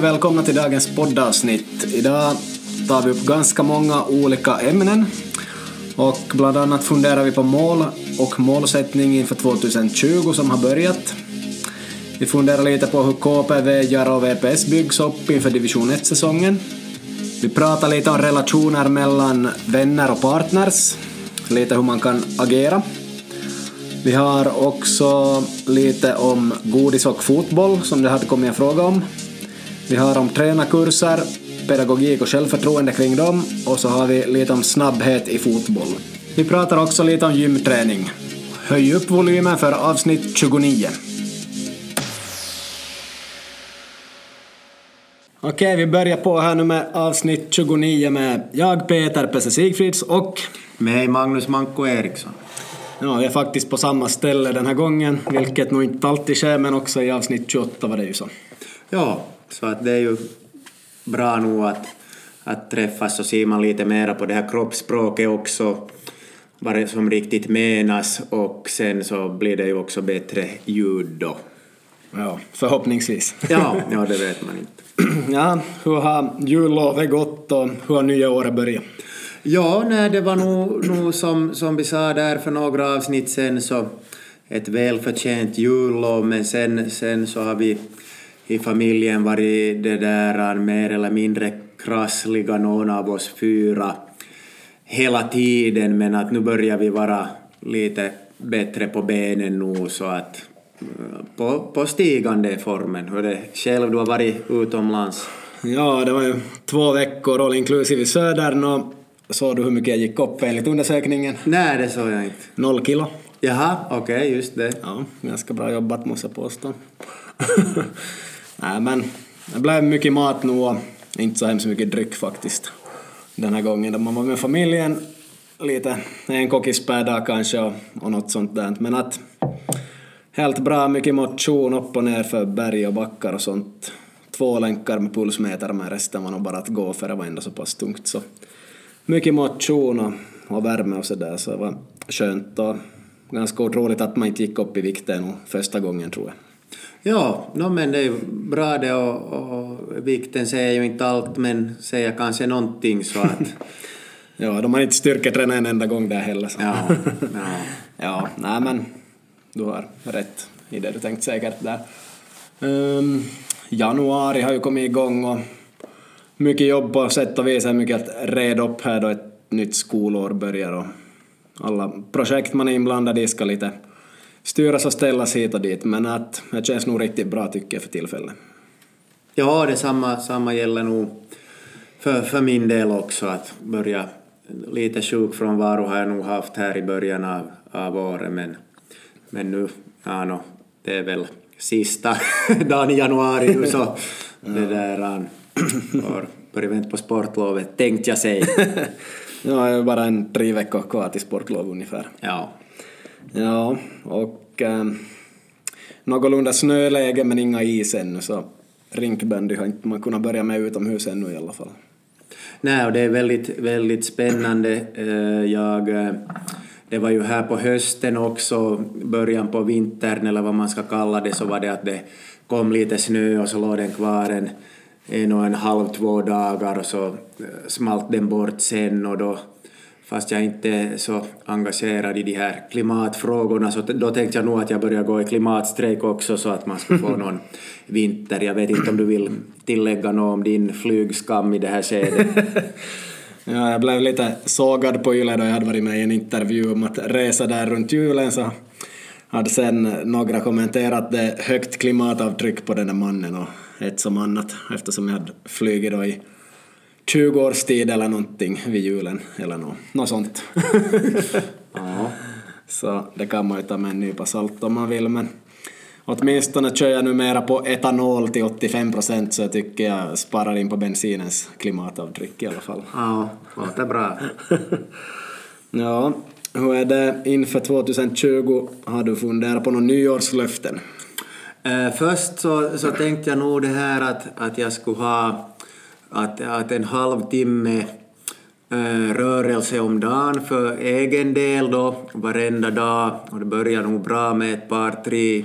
Hej och välkomna till dagens poddavsnitt. Idag tar vi upp ganska många olika ämnen och bland annat funderar vi på mål och målsättning inför 2020 som har börjat. Vi funderar lite på hur KPV, Jaro och VPS byggs upp inför division 1-säsongen. Vi pratar lite om relationer mellan vänner och partners, lite hur man kan agera. Vi har också lite om godis och fotboll som det hade kommit en fråga om. Vi har om tränarkurser, pedagogik och självförtroende kring dem och så har vi lite om snabbhet i fotboll. Vi pratar också lite om gymträning. Höj upp volymen för avsnitt 29. Okej, vi börjar på här nu med avsnitt 29 med jag, Peter Pesse Sigfrids och Mig Magnus Manko Eriksson. Ja, vi är faktiskt på samma ställe den här gången, vilket nog inte alltid sker, men också i avsnitt 28 var det ju så. Ja, så att det är ju bra nog att, att träffas och ser man lite mera på det här kroppsspråket också, vad det som riktigt menas och sen så blir det ju också bättre ljud då. Ja, förhoppningsvis. Ja, ja det vet man inte. Ja, hur har jullovet gått och hur har nya året börjat? Ja, nej, det var nog, nog som, som vi sa där för några avsnitt sen så ett välförtjänt jullov men sen, sen så har vi i familjen varit det där mer eller mindre krassliga, någon av oss fyra, hela tiden men att nu börjar vi vara lite bättre på benen nu så att eh, på, på stigande formen. Hur det själv, du har varit utomlands? Ja, det var ju två veckor all inklusive i södern och såg du hur mycket jag gick upp enligt undersökningen? Nej, det såg jag inte. Noll kilo. Jaha, okej, okay, just det. Ja, ganska bra jobbat måste jag påstå. Nej men, det blev mycket mat nu och inte så hemskt mycket dryck faktiskt. Den här gången då man var med familjen, lite en kokis per dag kanske och, och något sånt där. Men att helt bra, mycket motion upp och ner för berg och backar och sånt. Två länkar med pulsmeter men resten var nog bara att gå för det var ändå så pass tungt så mycket motion och, och värme och sådär så det var skönt och ganska otroligt att man inte gick upp i vikt ännu första gången tror jag. Ja, no, men det är bra det och, och vikten säger ju inte allt men säger kanske någonting så att... ja, de har inte styrketränat en enda gång där heller. Så. Ja, ja. ja, nej men du har rätt i det du tänkt säkert där. Um, januari har ju kommit igång och mycket jobb på sätt och vis, är mycket att reda upp här då ett nytt skolår börjar och alla projekt man är inblandad i ska lite styras och ställas hit och dit, men att det känns nog riktigt bra tycker jag för tillfället. Ja, det samma, samma gäller nog för, för min del också, att börja lite sjukfrånvaro har jag nog haft här i början av, av året, men, men nu, ja no, det är väl sista dagen i januari nu så det där har börjat vänta på sportlovet, tänkte jag säga. ja, det är bara en tre veckor kvar till sportlov ungefär. Ja. Ja, och eh, någorlunda snöläge men inga is ännu så rinkbandy har inte man kunnat börja med utomhus ännu i alla fall. Nej, och det är väldigt, väldigt spännande. Eh, jag, eh, det var ju här på hösten också, början på vintern eller vad man ska kalla det, så var det att det kom lite snö och så låg den kvar en, en och en halv, två dagar och så eh, smalt den bort sen och då fast jag inte är så engagerad i de här klimatfrågorna så då tänkte jag nog att jag börjar gå i klimatstrejk också så att man ska få någon vinter. Jag vet inte om du vill tillägga något om din flygskam i det här skedet? ja, jag blev lite sågad på Yle då jag hade varit med i en intervju om att resa där runt julen så hade sen några kommenterat det högt klimatavtryck på den där mannen och ett som annat eftersom jag hade flugit då i 20 års tid eller någonting vid julen eller något, något sånt. ja. Så det kan man ju ta med en nypa salt om man vill men åtminstone kör jag numera på etanol till 85 procent så jag tycker jag sparar in på bensinens klimatavtryck i alla fall. Ja, låter bra. ja, hur är det inför 2020? Har du funderat på några nyårslöften? Uh, först så, så tänkte jag nog det här att, att jag skulle ha att, att en halvtimme äh, rörelse om dagen för egen del då, varenda dag, och det börjar nog bra med ett par, tre,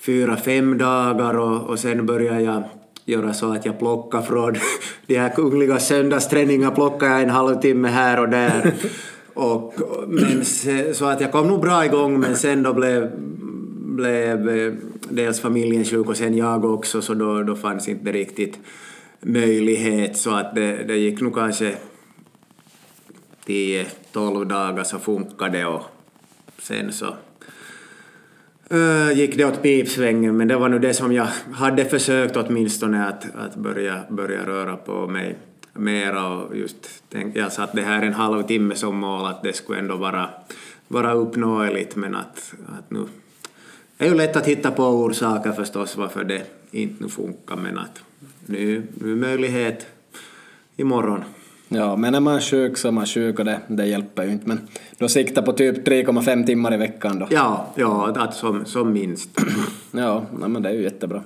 fyra, fem dagar och, och sen börjar jag göra så att jag plockar från de här kungliga söndagsträningarna plockar jag en halvtimme här och där. Och, men så att jag kom nog bra igång men sen då blev, blev eh, dels familjen sjuk och sen jag också så då, då fanns inte riktigt möjlighet. Så att det, det gick nog kanske 10-12 dagar så funkade det och sen så eh, gick det åt pipsvängen. Men det var nu det som jag hade försökt åtminstone att, att börja, börja röra på mig mera och just tänkte jag satt det här en halvtimme som mål att det skulle ändå vara, vara uppnåeligt. Men att, att nu det är ju lätt att hitta på orsaker förstås varför det inte nu funkar men att nu är möjlighet imorgon. Ja, men när man är sjuk så är man sjuk och det, det hjälper ju inte. Men då siktar på typ 3,5 timmar i veckan då. Ja, ja att som, som minst. ja, nej, men det är ju jättebra.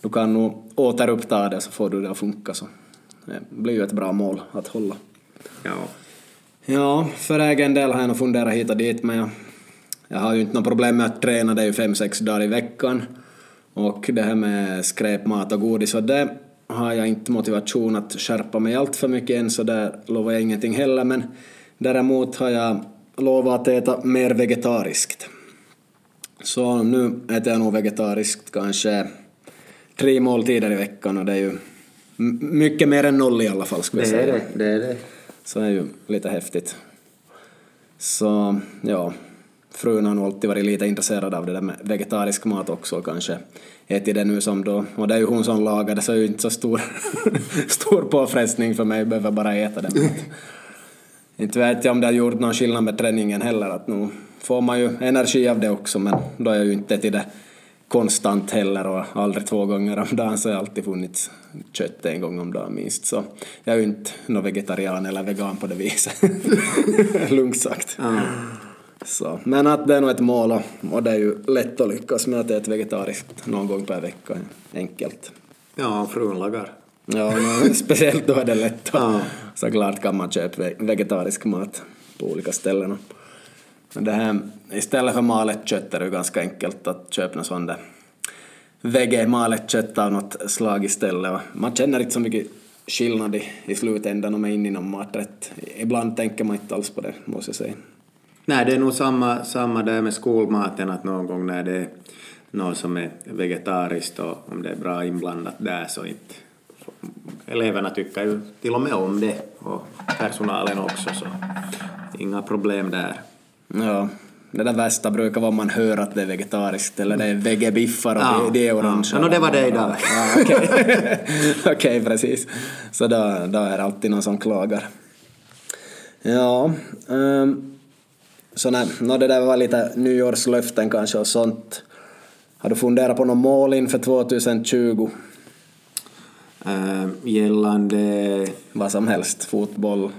Du kan nog återuppta det så får du det att funka så. Det blir ju ett bra mål att hålla. Ja. Ja, för egen del har jag nog funderat hit och dit men jag, jag har ju inte något problem med att träna, det är ju fem, sex dagar i veckan. Och det här med skräpmat och godis och det har jag inte motivation att skärpa mig allt för mycket än så där lovar jag ingenting heller men däremot har jag lovat att äta mer vegetariskt. Så nu äter jag nog vegetariskt kanske tre måltider i veckan och det är ju mycket mer än noll i alla fall skulle jag Det är säga. det, det är det. Så det är ju lite häftigt. Så ja, frun har nog alltid varit lite intresserad av det där med vegetarisk mat också och kanske ätit det nu som då, och det är ju hon som lagar det så är ju inte så stor, stor påfrestning för mig, jag behöver bara äta det. Inte vet jag om det har gjort någon skillnad med träningen heller, att nu får man ju energi av det också men då är jag ju inte till det konstant heller och aldrig två gånger om dagen så har jag alltid funnits kött en gång om dagen minst så jag är ju inte någon vegetarian eller vegan på det viset. Lugnt sagt. Mm. Så, men att det är nog ett mål och, och det är ju lätt att lyckas med att äta vegetariskt någon gång per vecka. Enkelt. ja, frun lagar. Ja, no, speciellt då är det lätt. Ja. Såklart kan man köpa ve- vegetarisk mat på olika ställen. Men det här, istället för malet kött är det ju ganska enkelt att köpa något sånt där vege malet kött av något slag istället. Man känner inte så mycket skillnad i, i slutändan om man är inne i någon maträtt. Ibland tänker man inte alls på det, måste jag säga. Nej, det är nog samma, samma där med skolmaten, att någon gång när det är någon som är vegetariskt och om det är bra inblandat där så inte... Eleverna tycker ju till och med om det och personalen också så inga problem där. Ja, det där värsta brukar vara om man hör att det är vegetariskt eller det är vegebiffar och Ja, det, är orange. ja. No, det var det idag. Ja, Okej, Okej, precis. Så då, då är det alltid någon som klagar. Ja, um, så nej, no, det där var lite nyårslöften kanske och sånt. Har du funderat på något mål inför 2020? Äh, gällande... Vad som helst, fotboll,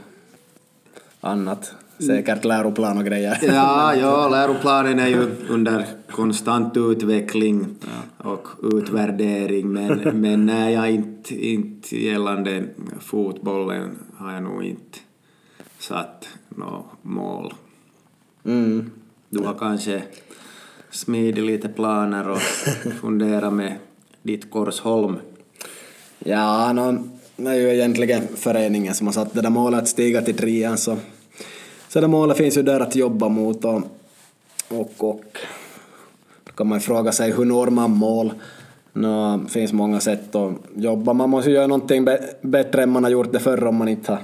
annat. Säkert läroplan och grejer. Ja, ja, läroplanen är ju under konstant utveckling och utvärdering men, men nej, jag inte, inte gällande fotbollen har jag nog inte satt något mål. Mm. Du har kanske smidit lite planer och funderat med ditt Korsholm. Ja, no, det är ju egentligen föreningen som har satt det där målet att stiga till trean så, så det målet finns ju där att jobba mot och, och, och då kan man ju fråga sig hur når man mål? No, det finns många sätt att jobba. Man måste ju göra någonting bättre än man har gjort det förr om man inte har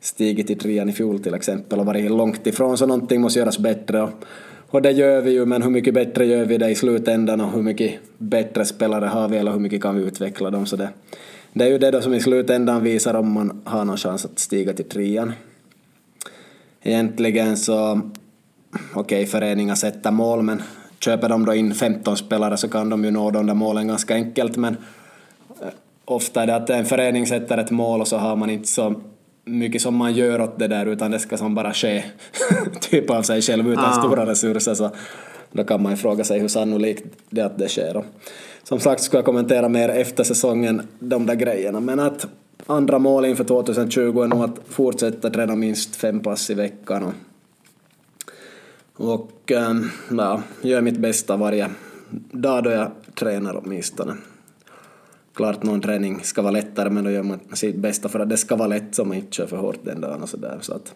stigit till trean i fjol till exempel och varit långt ifrån så någonting måste göras bättre och, och det gör vi ju men hur mycket bättre gör vi det i slutändan och hur mycket bättre spelare har vi eller hur mycket kan vi utveckla dem så det, det är ju det då som i slutändan visar om man har någon chans att stiga till trean. Egentligen så, okej föreningar sätter mål men köper de då in 15 spelare så kan de ju nå de där målen ganska enkelt men eh, ofta är det att en förening sätter ett mål och så har man inte så mycket som man gör åt det där utan det ska som bara ske typ av sig själv utan Ah. stora resurser så då kan man ju fråga sig hur sannolikt det är att det sker. Och som sagt ska jag kommentera mer efter säsongen de där grejerna men att andra mål inför 2020 är nog att fortsätta träna minst fem pass i veckan och, och ähm, ja, gör mitt bästa varje dag då jag tränar åtminstone. Klart någon träning ska vara lättare men då gör man sitt bästa för att det ska vara lätt så man inte kör för hårt den dagen och sådär. Så att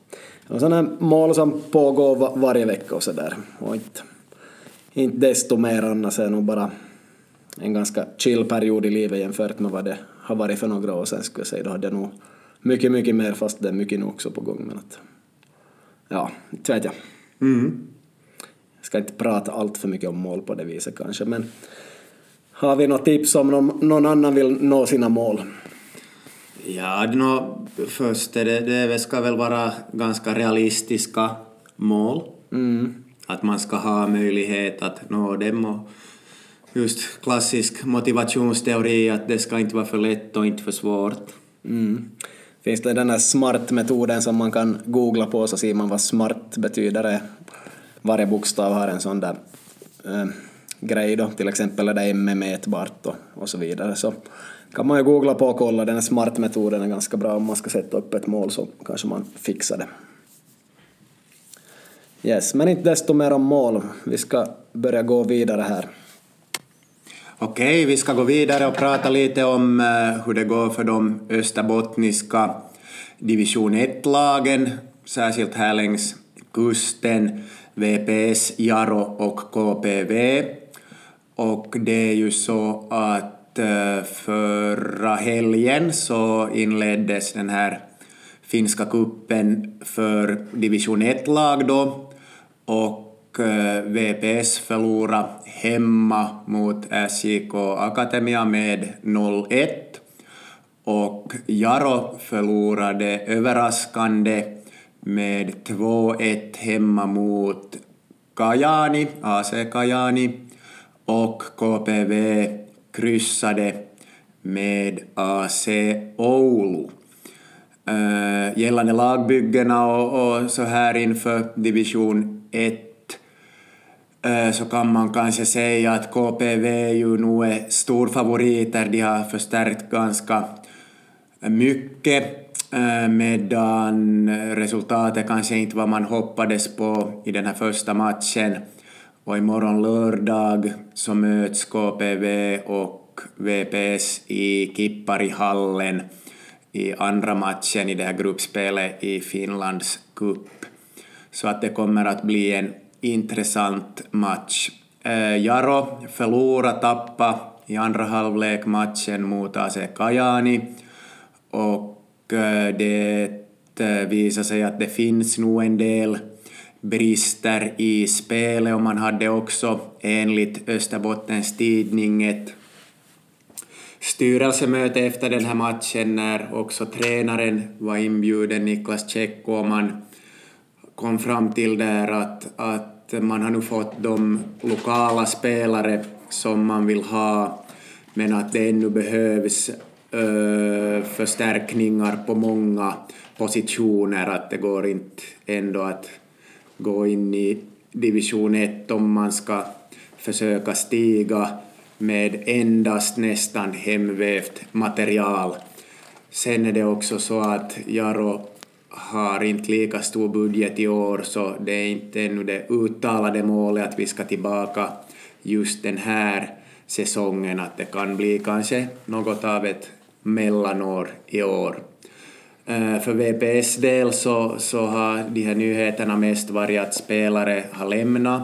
sådana mål som pågår var, varje vecka och sådär. Och inte, inte desto mer annars är nog bara en ganska chill period i livet jämfört med vad det har varit för några år sedan skulle jag säga. Då hade jag nog mycket, mycket mer fast det är mycket nog också på gång. Men att, ja, inte vet jag. Mm. Jag ska inte prata allt för mycket om mål på det viset kanske, men har vi något tips om någon, någon annan vill nå sina mål? Ja, no, först är det, det ska väl vara ganska realistiska mål. Mm. Att man ska ha möjlighet att nå dem och just klassisk motivationsteori att det ska inte vara för lätt och inte för svårt. Mm. Finns det den här smart-metoden som man kan googla på så ser man vad smart betyder. Varje bokstav har en sån där äh, grej då, till exempel är det är mätbart och, och så vidare. Så kan man ju googla på och kolla, den här smart-metoden är ganska bra om man ska sätta upp ett mål så kanske man fixar det. Yes, men inte desto mer om mål. Vi ska börja gå vidare här. Okej, vi ska gå vidare och prata lite om eh, hur det går för de österbottniska division 1-lagen, särskilt här längs kusten, VPS, Jaro och KPV. Och det är ju så att eh, förra helgen så inleddes den här finska kuppen för division 1-lag då. Och eh, VPS förlorade hemma mot SJK Akademia med 0-1 och Jaro förlorade överraskande med 2-1 hemma mot Kajani, AC Kajani och KPV kryssade med AC Oulu. Uh, gällande lagbyggena och, och så här inför division 1 Eh, så kan man kanske säga att KPV ju nu är storfavoriter. De har förstärkt ganska mycket eh, medan resultatet kanske inte var man hoppades på i den här första matchen. Och imorgon lördag så möts KPV och VPS i Kipparihallen i andra matchen i det här gruppspelet i Finlands cup. Så att det kommer att bli en intressant match. Eh, Jaro förlorade, tappa i andra halvlek matchen mot AC Kajani och eh, det eh, visar sig att det finns nog en del brister i spelet och man hade också enligt Österbottens Tidning ett styrelsemöte efter den här matchen när också tränaren var inbjuden, Niklas Tjecko, och man kom fram till där att, att man har nu fått de lokala spelare som man vill ha, men att det ännu behövs ö, förstärkningar på många positioner, att det går inte ändå att gå in i division 1 om man ska försöka stiga med endast nästan hemvävt material. Sen är det också så att Jaro har inte lika stor budget i år så det är inte ännu det uttalade målet att vi ska tillbaka just den här säsongen, att det kan bli kanske något av ett mellanår i år. Eh, för VPS del så, så har de här nyheterna mest varit att spelare har lämnat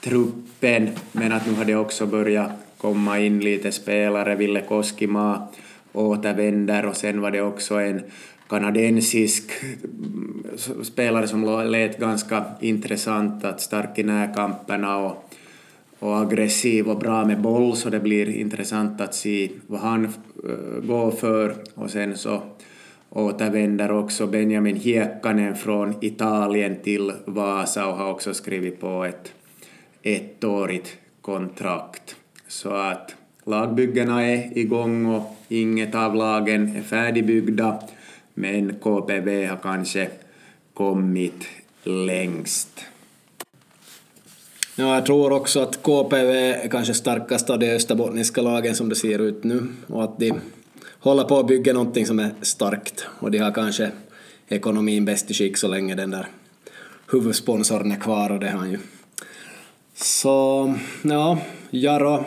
truppen, men att nu har det också börjat komma in lite spelare. Ville Koskima återvänder och sen var det också en kanadensisk mm, spelare som lät ganska intressant, att stark i närkamperna och, och aggressiv och bra med boll, så det blir intressant att se vad han eh, går för. Och sen så återvänder också Benjamin Hiekkanen från Italien till Vasa och har också skrivit på ett ettårigt kontrakt. Så att lagbyggena är igång och inget av lagen är färdigbyggda men KPV har kanske kommit längst. Ja, jag tror också att KPV är kanske starkast av de österbottniska lagen som det ser ut nu och att de hålla på att bygga någonting som är starkt och de har kanske ekonomin bäst i skick så länge den där huvudsponsorn är kvar och det har han ju. Så ja, Jaro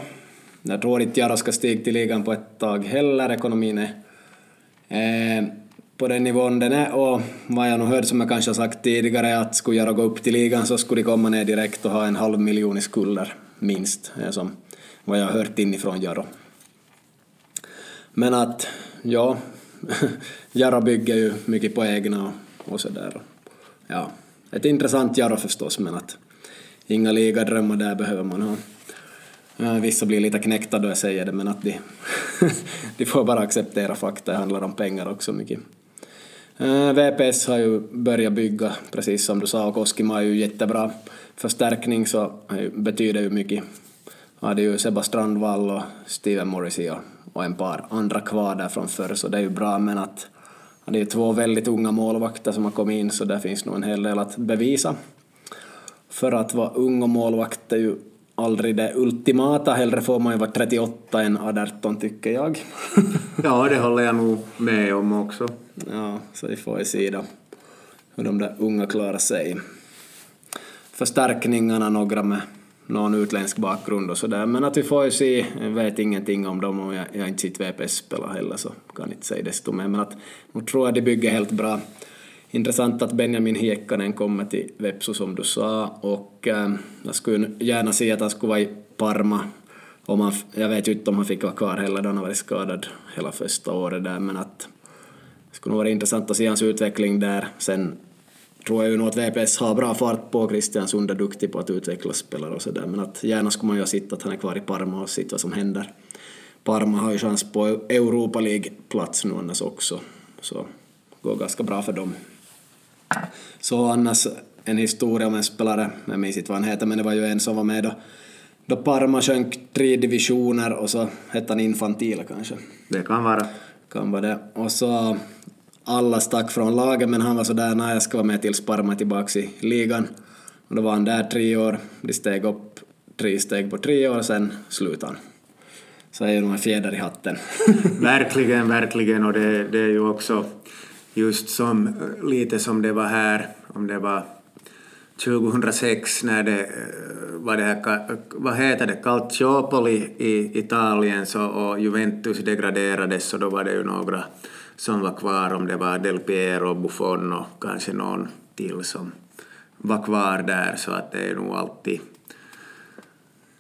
Jag tror inte Jaro ska stiga till ligan på ett tag heller. Ekonomin är eh, på den nivån den är och vad jag nog hörde som jag kanske har sagt tidigare att skulle Jaro gå upp till ligan så skulle de komma ner direkt och ha en halv miljon i skulder minst, är som vad jag har hört inifrån Jaro. Men att, ja, Jarro bygger ju mycket på egna och, och sådär. Ja, ett intressant Jarro, förstås, men att inga ligadrömmar där behöver man ha. Vissa blir lite knäckta då jag säger det, men att de, de får bara acceptera fakta, det handlar om pengar också mycket. VPS har ju börjat bygga, precis som du sa, och Koskima är ju jättebra förstärkning, så betyder ju mycket. Det är ju Sebba Strandvall och Steven Morrissey och, och en par andra kvar där från förr, så det är ju bra, men att det är två väldigt unga målvakter som har kommit in, så där finns nog en hel del att bevisa. För att vara ung och målvakt är ju aldrig det ultimata. Hellre får man ju vara 38 än 18 tycker jag. ja, det håller jag nog med om också. Ja, så vi får ju se då hur de där unga klarar sig. Förstärkningarna, några med någon utländsk bakgrund och sådär, men att vi får ju se, jag vet ingenting om dem och jag, jag inte sitter VPS spela heller så kan jag inte säga desto mer, men att nu tror jag de bygger helt bra. Intressant att Benjamin Hiekkanen kommer till Vepsu som du sa och äh, jag skulle gärna se att han skulle vara i Parma. Om han, jag vet ju inte om han fick vara kvar heller då han har varit skadad hela första året där men att det skulle nog vara intressant att se hans utveckling där. Sen tror jag ju nog att VPS har bra fart på, Christian Sund är duktig på att utveckla spelare och sådär men att gärna skulle man ju ha sett att han är kvar i Parma och sett vad som händer. Parma har ju chans på Europa League-plats nu annars också så det går ganska bra för dem. Så annars en historia om en spelare, jag minns inte vad han heter, men det var ju en som var med då, då Parma sjönk tre divisioner och så hette han Infantil kanske. Det kan vara. Kan vara det. Och så alla stack från laget men han var sådär, nej jag ska vara med tills Parma är tillbaka i ligan. Och då var han där tre år, de steg upp tre steg på tre år, sen slutade han. Så är ju nog en fjäder i hatten. verkligen, verkligen och det, det är ju också just som, lite som det var här, om det var 2006 när det eh, var det här, vad heter det, Calciopoli i Italien så, och Juventus degraderades och då var det ju några som var kvar, om det var Del Piero, Buffon och kanske någon till som var kvar där så att det är nog alltid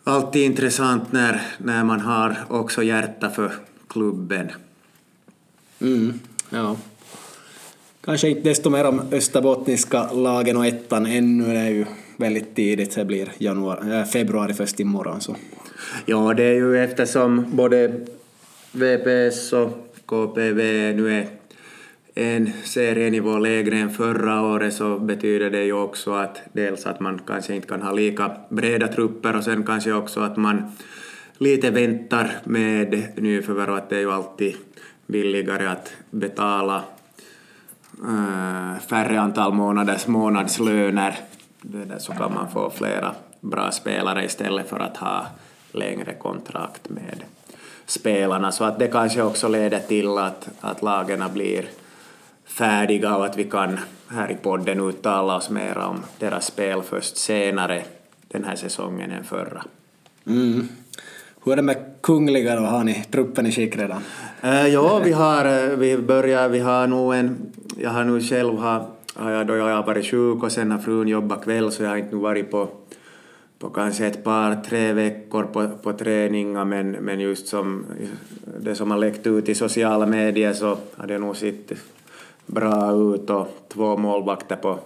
alltid intressant när, när man har också hjärta för klubben. Mm, ja. Kanske inte desto mer om österbottniska lagen och ettan ännu, det är ju väldigt tidigt, det blir januari, äh, februari först imorgon. Så. Ja, det är ju eftersom både VPS och KPV nu är en serienivå lägre än förra året så betyder det ju också att dels att man kanske inte kan ha lika breda trupper och sen kanske också att man lite väntar med nyförvärv att det är ju alltid billigare att betala Eh, färre antal månaders månadslöner så kan man få flera bra spelare istället för att ha längre kontrakt med spelarna. Så att det kanske också leder till att, att lagarna blir färdiga och att vi kan här i podden uttala oss mer om deras spel först senare den här säsongen än förra. Mm. Hur är det med Kungliga då? Har ni truppen i skick redan? Uh, ja, vi har, eh, vi börjar, vi har nog en, jag har nu själv har, har jag, då jag har varit sjuk och sen har frun jobbat kväll så jag har inte varit på på kanske ett par, tre veckor på, på träningar men, men just som det som har läckt ut i sociala medier så har det nog sett bra ut och två målvakter på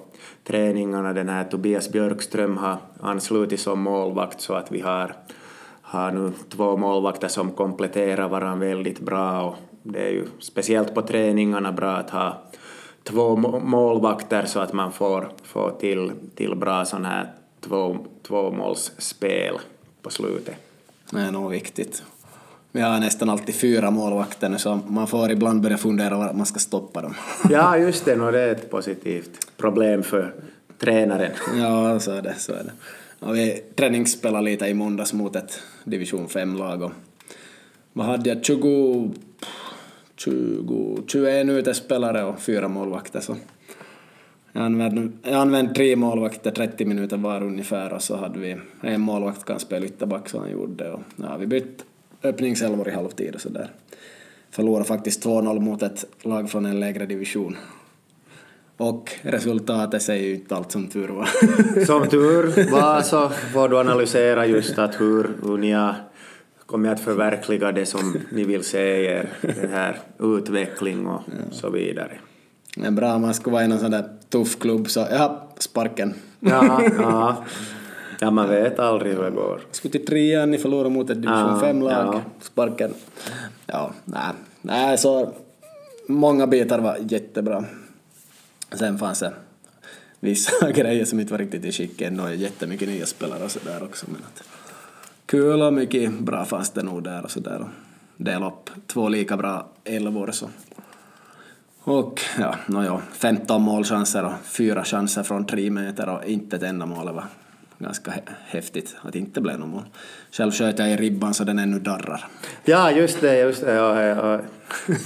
träningarna. Den här Tobias Björkström har anslutit som målvakt så att vi har, har nu två målvakter som kompletterar varandra väldigt bra och det är ju speciellt på träningarna bra att ha två målvakter så att man får, får till, till bra sån här två, tvåmålsspel på slutet. Det är nog viktigt. Vi har nästan alltid fyra målvakter nu så man får ibland börja fundera var man ska stoppa dem. ja, just det, och det är ett positivt problem för tränaren. ja, så är det. Så är det. Ja, vi träningsspelade lite i måndags mot ett division 5-lag och vad hade jag, 20, 20, 21 utespelare och fyra målvakter så jag använde, jag använde tre målvakter 30 minuter var ungefär och så hade vi en målvakt kan spela ytterback så han gjorde det. Och, ja, vi bytte öppningselvor i halvtid och sådär. Förlorade faktiskt 2-0 mot ett lag från en lägre division. Och resultatet säger ju inte allt som tur var. Som tur var så får du analysera just att hur, hur ni har kommit att förverkliga det som ni vill se i er den här utveckling och så vidare. Men bra, man skulle vara i någon sån där tuff klubb så ja, sparken. Ja, ja. ja man vet aldrig hur det går. Skulle till trean, ni förlorade mot ett division Ja, 5-lag, ja. sparken. Ja, nej, nej, så många bitar var jättebra. Sen fanns det vissa grejer som inte var riktigt i skick ännu och jättemycket nya spelare och sådär också. Men att kul och mycket bra fanns det nog där och sådär. Dela upp två lika bra elvor så. Och ja, nåja, 15 målchanser och fyra chanser från tre meter och inte ett enda mål. Det var ganska hä- häftigt att det inte blev något mål. Själv sköt jag i ribban så den ännu darrar. Ja, just det, just det. Och, och,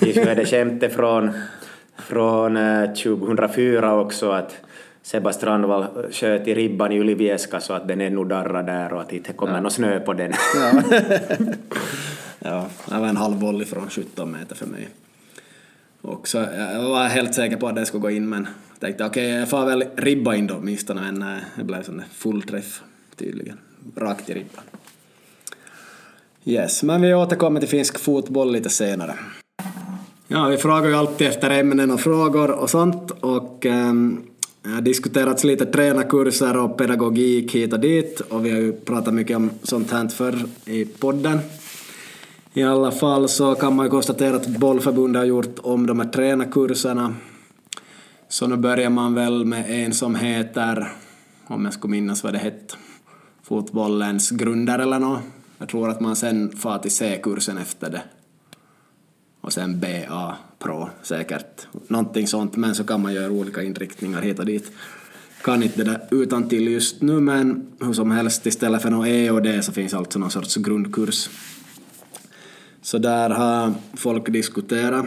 vi hörde skämtet från, från eh, 2004 också att Sebba Strandvall sköt i ribban i Ylivieska så att den ännu darrar där och att det inte kommer någon snö på den. Ja. ja, det var en halv volley från 17 meter för mig. Och så, jag var helt säker på att den skulle gå in men tänkte okej, jag får väl ribba in då åtminstone men nej, det blev sån full träff tydligen. Rakt i ribban. Yes, men vi återkommer till finsk fotboll lite senare. Ja, vi frågar ju alltid efter ämnen och frågor och sånt och um, det har diskuterats lite tränarkurser och pedagogik hit och dit och vi har ju pratat mycket om sånt här förr i podden. I alla fall så kan man ju konstatera att bollförbundet har gjort om de här tränarkurserna. Så nu börjar man väl med en som heter, om jag skulle minnas vad det hette, fotbollens grundare eller något. Jag tror att man sen far till C-kursen efter det. Och sen BA Pro säkert. Någonting sånt, men så kan man göra olika inriktningar hit och dit. Kan inte det där utan till just nu, men hur som helst istället för någon E och D så finns alltså någon sorts grundkurs. Så där har folk diskuterat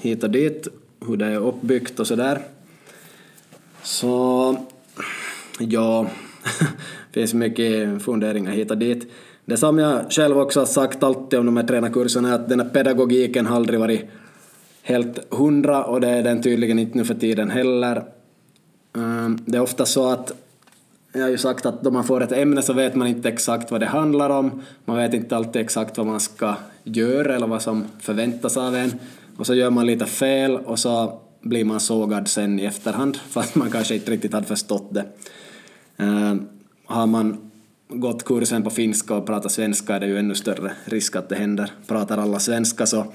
hit och dit hur det är uppbyggt och sådär. Så ja, det finns mycket funderingar hit och dit. Det som jag själv också har sagt alltid om de här tränarkurserna är att den här pedagogiken har aldrig varit helt hundra och det är den tydligen inte nu för tiden heller. Ehm, det är ofta så att jag har ju sagt att då man får ett ämne så vet man inte exakt vad det handlar om. Man vet inte alltid exakt vad man ska göra eller vad som förväntas av en. Och så gör man lite fel och så blir man sågad sen i efterhand fast man kanske inte riktigt hade förstått det. Ehm, har man gått kursen på finska och pratar svenska är det ju ännu större risk att det händer. Pratar alla svenska så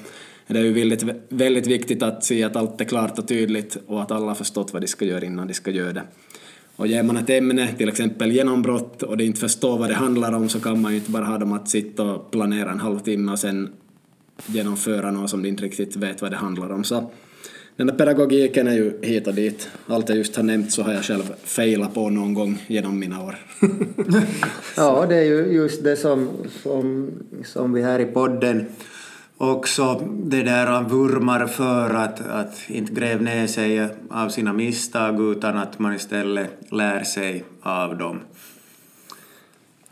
är det ju väldigt, väldigt viktigt att se att allt är klart och tydligt och att alla har förstått vad de ska göra innan de ska göra det. Och ger man ett ämne, till exempel genombrott, och de inte förstår vad det handlar om så kan man ju inte bara ha dem att sitta och planera en halvtimme och sen genomföra något som de inte riktigt vet vad det handlar om. Så den där pedagogiken är ju hit och dit. Allt jag just har nämnt så har jag själv failat på någon gång genom mina år. Ja, det är ju just det som, som, som vi här i podden också det där vurmar för att, att inte gräva ner sig av sina misstag utan att man istället lär sig av dem.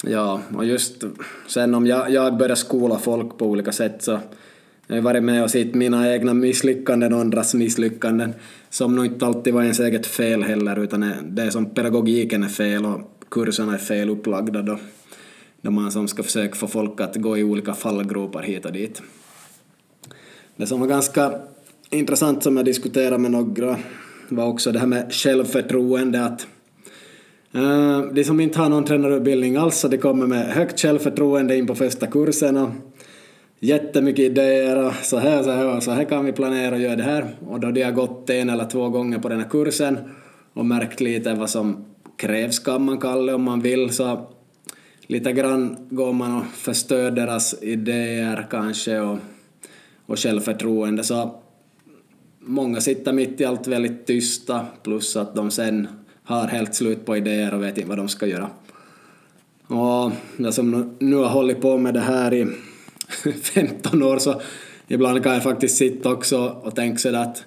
Ja, och just sen om jag, jag börjar skola folk på olika sätt så jag har varit med och sett mina egna misslyckanden och andras misslyckanden som nog inte alltid var ens eget fel heller utan det är som pedagogiken är fel och kurserna är fel upplagda då, då man som ska försöka få folk att gå i olika fallgropar hit och dit. Det som var ganska intressant som jag diskuterade med några var också det här med självförtroende att eh, de som inte har någon tränarutbildning alls så de kommer med högt självförtroende in på första kursen och jättemycket idéer och så här, så här, och så här kan vi planera och göra det här. Och då de har gått en eller två gånger på den här kursen och märkt lite vad som krävs kan man kalla det om man vill så lite grann går man och förstör deras idéer kanske och, och självförtroende så många sitter mitt i allt väldigt tysta plus att de sen har helt slut på idéer och vet inte vad de ska göra. Och jag som nu har hållit på med det här i 15 år så ibland kan jag faktiskt sitta också och tänka sådär att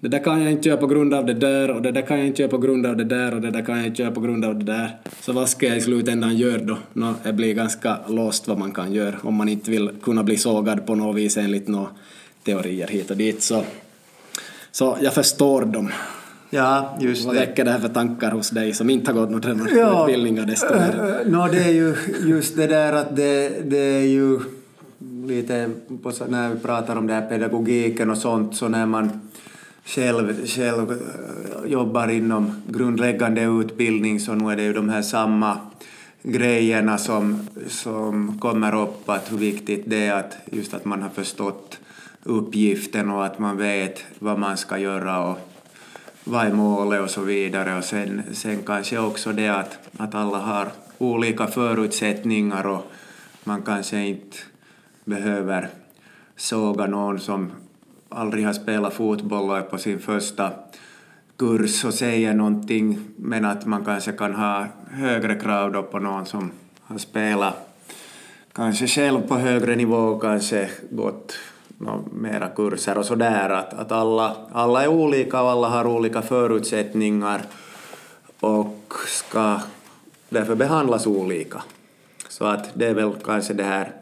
det där kan jag inte göra på grund av det där och det där kan jag inte göra på grund av det där och det där kan jag inte göra på grund av det där. Så vad ska jag i slutändan göra då? Nå, det blir ganska låst vad man kan göra om man inte vill kunna bli sågad på något vis enligt några teorier hit och dit. Så, så jag förstår dem. Ja, just Vad det. väcker det här för tankar hos dig som inte har gått några tränarutbildningar desto mer? Nå, det är ju just det där att det, det är ju lite på, när vi pratar om det här pedagogiken och sånt så när man själv, själv eh, jobbar inom grundläggande utbildning så nu är det ju de här samma grejerna som, som kommer upp att hur viktigt det är att just att man har förstått uppgiften och att man vet vad man ska göra och vad är målet och så vidare. Och sen, sen kanske också det att, att alla har olika förutsättningar och man kanske inte behöver såga någon som aldrig har spelat fotboll och är på sin första kurs och säger någonting men att man kanske kan ha högre krav då på någon som har spelat kanske själv på högre nivå kanske gått no, mera kurser och sådär. Att, att alla, alla är olika och alla har olika förutsättningar och ska därför behandlas olika. Så att det är väl kanske det här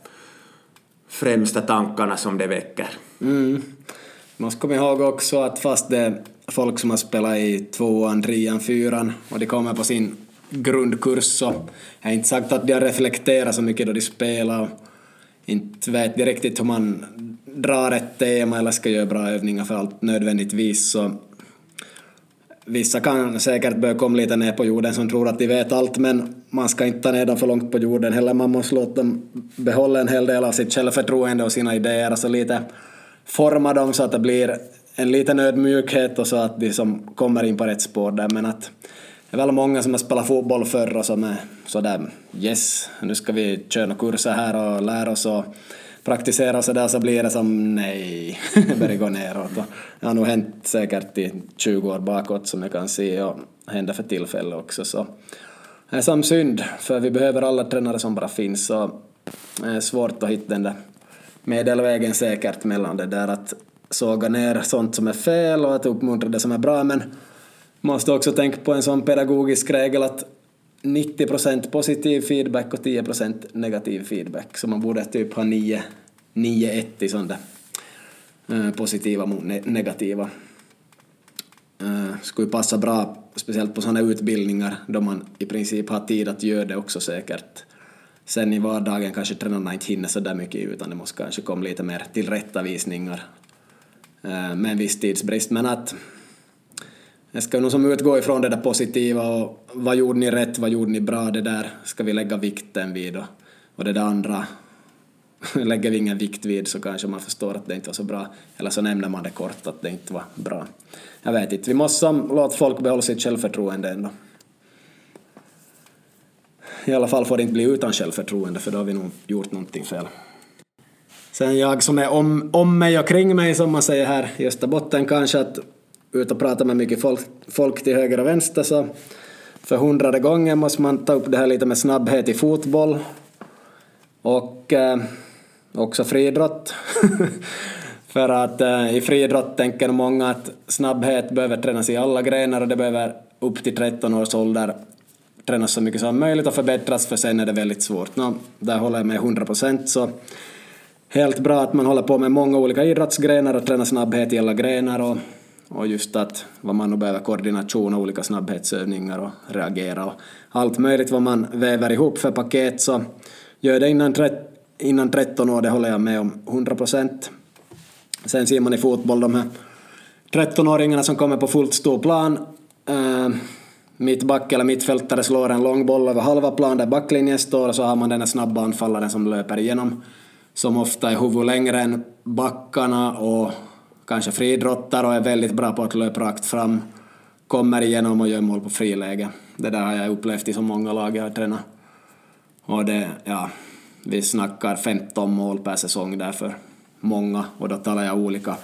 främsta tankarna som det väcker. Mm. Man ska komma ihåg också att fast det är folk som har spelat i tvåan, trean, fyran och de kommer på sin grundkurs så är inte sagt att de har reflekterat så mycket då de spelar och inte vet de riktigt hur man drar ett tema eller ska göra bra övningar för allt nödvändigtvis så Vissa kan säkert börja komma lite ner på jorden som tror att de vet allt men man ska inte ta ner dem för långt på jorden heller. Man måste låta dem behålla en hel del av sitt självförtroende och sina idéer. Alltså lite forma dem så att det blir en liten ödmjukhet och så att de som kommer in på rätt spår där. Men att det är väl många som har spelat fotboll förr och som är sådär yes, nu ska vi köra några kurser här och lära oss och praktisera och sådär så blir det som nej, börjar gå neråt. Och det har nog hänt säkert i 20 år bakåt som jag kan se och händer för tillfället också. Så det är som synd, för vi behöver alla tränare som bara finns. Så det är svårt att hitta den där medelvägen säkert mellan det där att såga ner sånt som är fel och att uppmuntra det som är bra. Men man måste också tänka på en sån pedagogisk regel att 90% positiv feedback och 10% negativ feedback. Så man borde typ ha 9-1 i sånt där eh, positiva mot negativa. Eh, skulle passa bra, speciellt på sådana utbildningar då man i princip har tid att göra det också säkert. Sen i vardagen kanske tränarna inte hinner så där mycket utan det måste kanske komma lite mer tillrättavisningar eh, med en viss tidsbrist. Men att jag ska nog som utgå ifrån det där positiva och vad gjorde ni rätt, vad gjorde ni bra, det där ska vi lägga vikten vid och, och det där andra lägger vi ingen vikt vid så kanske man förstår att det inte var så bra. Eller så nämner man det kort att det inte var bra. Jag vet inte, vi måste som, låta folk behålla sitt självförtroende ändå. I alla fall får det inte bli utan självförtroende för då har vi nog gjort någonting fel. Sen jag som är om, om mig och kring mig som man säger här i Österbotten kanske att ut och pratar med mycket folk, folk till höger och vänster så för hundrade gången måste man ta upp det här lite med snabbhet i fotboll och eh, också friidrott. för att eh, i friidrott tänker många att snabbhet behöver tränas i alla grenar och det behöver upp till 13 års ålder tränas så mycket som möjligt och förbättras för sen är det väldigt svårt. Nå, där håller jag med 100 procent så helt bra att man håller på med många olika idrottsgrenar och tränar snabbhet i alla grenar och, och just att vad man nu behöver koordination och olika snabbhetsövningar och reagera och allt möjligt vad man väver ihop för paket så gör det innan, innan 13 år, det håller jag med om 100 procent. Sen ser man i fotboll de här 13-åringarna som kommer på fullt stor plan Uh, mittback eller mittfältare slår en lång boll över halva plan där backlinjen står och så har man den här snabba anfallaren som löper igenom som ofta är huvud längre än backarna och kanske friidrottar och är väldigt bra på att löpa rakt fram kommer igenom och gör mål på friläge. Det där har jag upplevt i så många lag jag har tränat. Och det, ja, vi snackar 15 mål per säsong där för många och då talar jag olika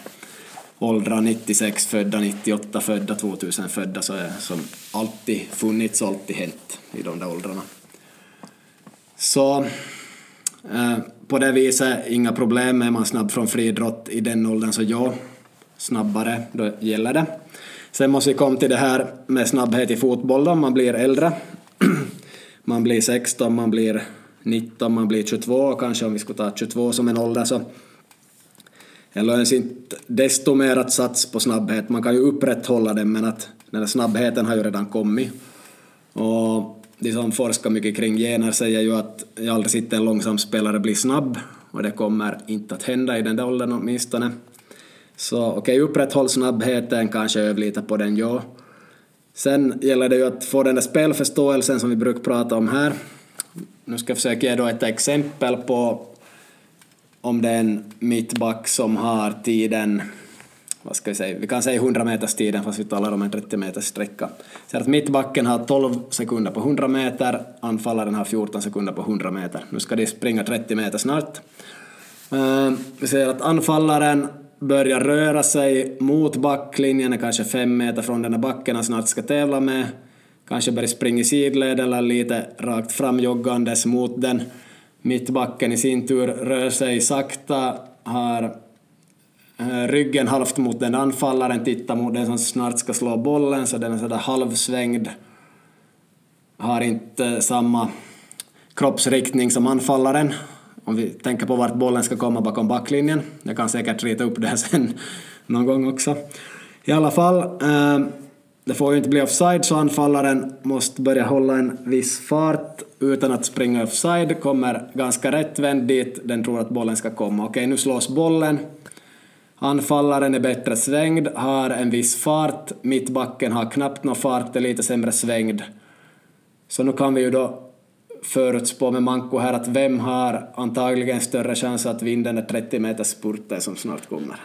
åldrar, 96 födda, 98 födda, 2000 födda, så är som alltid funnits och alltid hänt i de där åldrarna. Så eh, på det viset, inga problem, är man snabb från friidrott i den åldern så ja, snabbare, då gäller det. Sen måste vi komma till det här med snabbhet i fotboll då, man blir äldre. man blir 16, man blir 19, man blir 22, kanske om vi skulle ta 22 som en ålder så eller ens inte desto mer att sats på snabbhet. Man kan ju upprätthålla den men att den här snabbheten har ju redan kommit. Och de som forskar mycket kring gener säger ju att jag aldrig sitter en långsam spelare blir snabb och det kommer inte att hända i den där åldern åtminstone. Så okej, okay, upprätthåll snabbheten, kanske öv lite på den, ja. Sen gäller det ju att få den där spelförståelsen som vi brukar prata om här. Nu ska jag försöka ge då ett exempel på om det är en mittback som har tiden, vad ska vi säga, vi kan säga 100 meters tiden fast vi talar om en 30 meters sträcka. Så att mittbacken har 12 sekunder på 100 meter, anfallaren har 14 sekunder på 100 meter. Nu ska de springa 30 meter snart. Eh, vi ser att anfallaren börjar röra sig mot backlinjen, är kanske fem meter från den där backen han snart ska tävla med. Kanske börjar springa i sidled eller lite rakt fram joggandes mot den. Mittbacken i sin tur rör sig sakta, har eh, ryggen halvt mot den anfallaren, tittar mot den som snart ska slå bollen, så den är sådär halvsvängd. Har inte samma kroppsriktning som anfallaren, om vi tänker på vart bollen ska komma bakom backlinjen. Jag kan säkert rita upp det här sen någon gång också. I alla fall, eh, det får ju inte bli offside så anfallaren måste börja hålla en viss fart utan att springa offside, kommer ganska rättvänd dit den tror att bollen ska komma. Okej, nu slås bollen. Anfallaren är bättre svängd, har en viss fart, mittbacken har knappt någon fart, är lite sämre svängd. Så nu kan vi ju då förutspå med Manko här att vem har antagligen större chans att vinna den 30 meters spurten som snart kommer?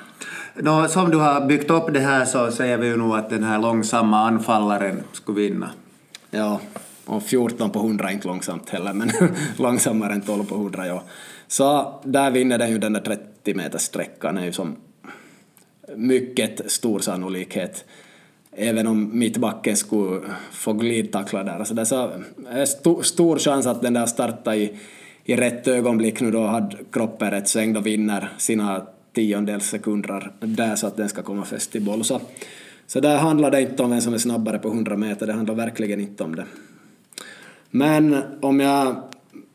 Nå, som du har byggt upp det här så säger vi ju nog att den här långsamma anfallaren skulle vinna. Ja, och 14 på 100 är inte långsamt heller, men långsammare än 12 på 100, ja. Så där vinner den ju den där 30 meters sträckan, är ju som mycket stor sannolikhet. Även om mittbacken skulle få glidtackla där. Alltså det är så st stor chans att den där startar i, i rätt ögonblick nu då hade kroppen rätt svängd och vinner sina tiondels sekunder där så att den ska komma fäst i boll. Så, så där handlar det inte om vem som är snabbare på 100 meter, det handlar verkligen inte om det. Men om jag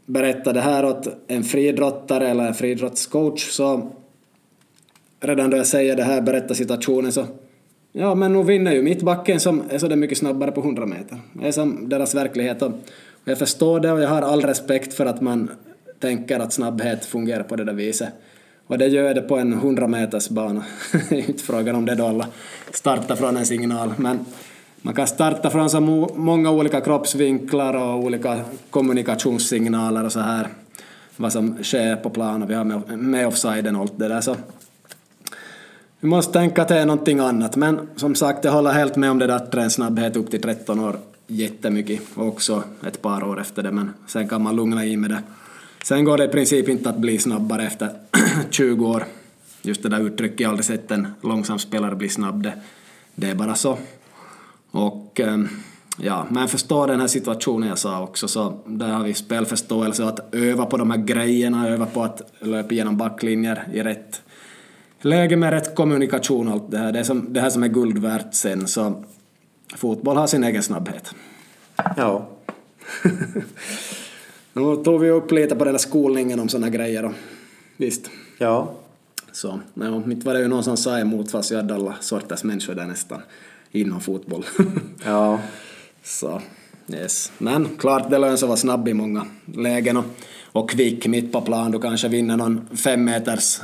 berättar det här åt en friidrottare eller en friidrottscoach så redan då jag säger det här, berättar situationen så ja, men nu vinner ju mittbacken som är så mycket snabbare på 100 meter. Det är som deras verklighet och jag förstår det och jag har all respekt för att man tänker att snabbhet fungerar på det där viset. Och det gör det på en 100 meters bana. det är inte frågan om det då alla startar från en signal, men man kan starta från så många olika kroppsvinklar och olika kommunikationssignaler och så här. Vad som sker på plan och vi har med, med offsiden och allt det där. Så vi måste tänka att det är någonting annat. Men som sagt, jag håller helt med om det där att en snabbhet upp till 13 år jättemycket. Och också ett par år efter det, men sen kan man lugna i med det. Sen går det i princip inte att bli snabbare efter 20 år. Just det där uttrycket, jag har aldrig sett en långsam spelare bli snabb. Det, det är bara så. Och ehm, ja, men förstår den här situationen jag sa också, så där har vi spelförståelse och att öva på de här grejerna, öva på att löpa igenom backlinjer i rätt läge med rätt kommunikation och allt det här. Det är som, det här som är guld värt sen, så fotboll har sin egen snabbhet. Ja. nu tog vi upp lite på den där skolningen om sådana grejer och visst. Ja. Så, ja, inte var det ju någon som sa emot fast jag hade alla sorters människor där nästan inom fotboll. ja. Så, yes. Men klart det lönar sig att vara snabb i många lägen och, och kvick mitt på plan. Du kanske vinner någon fem meters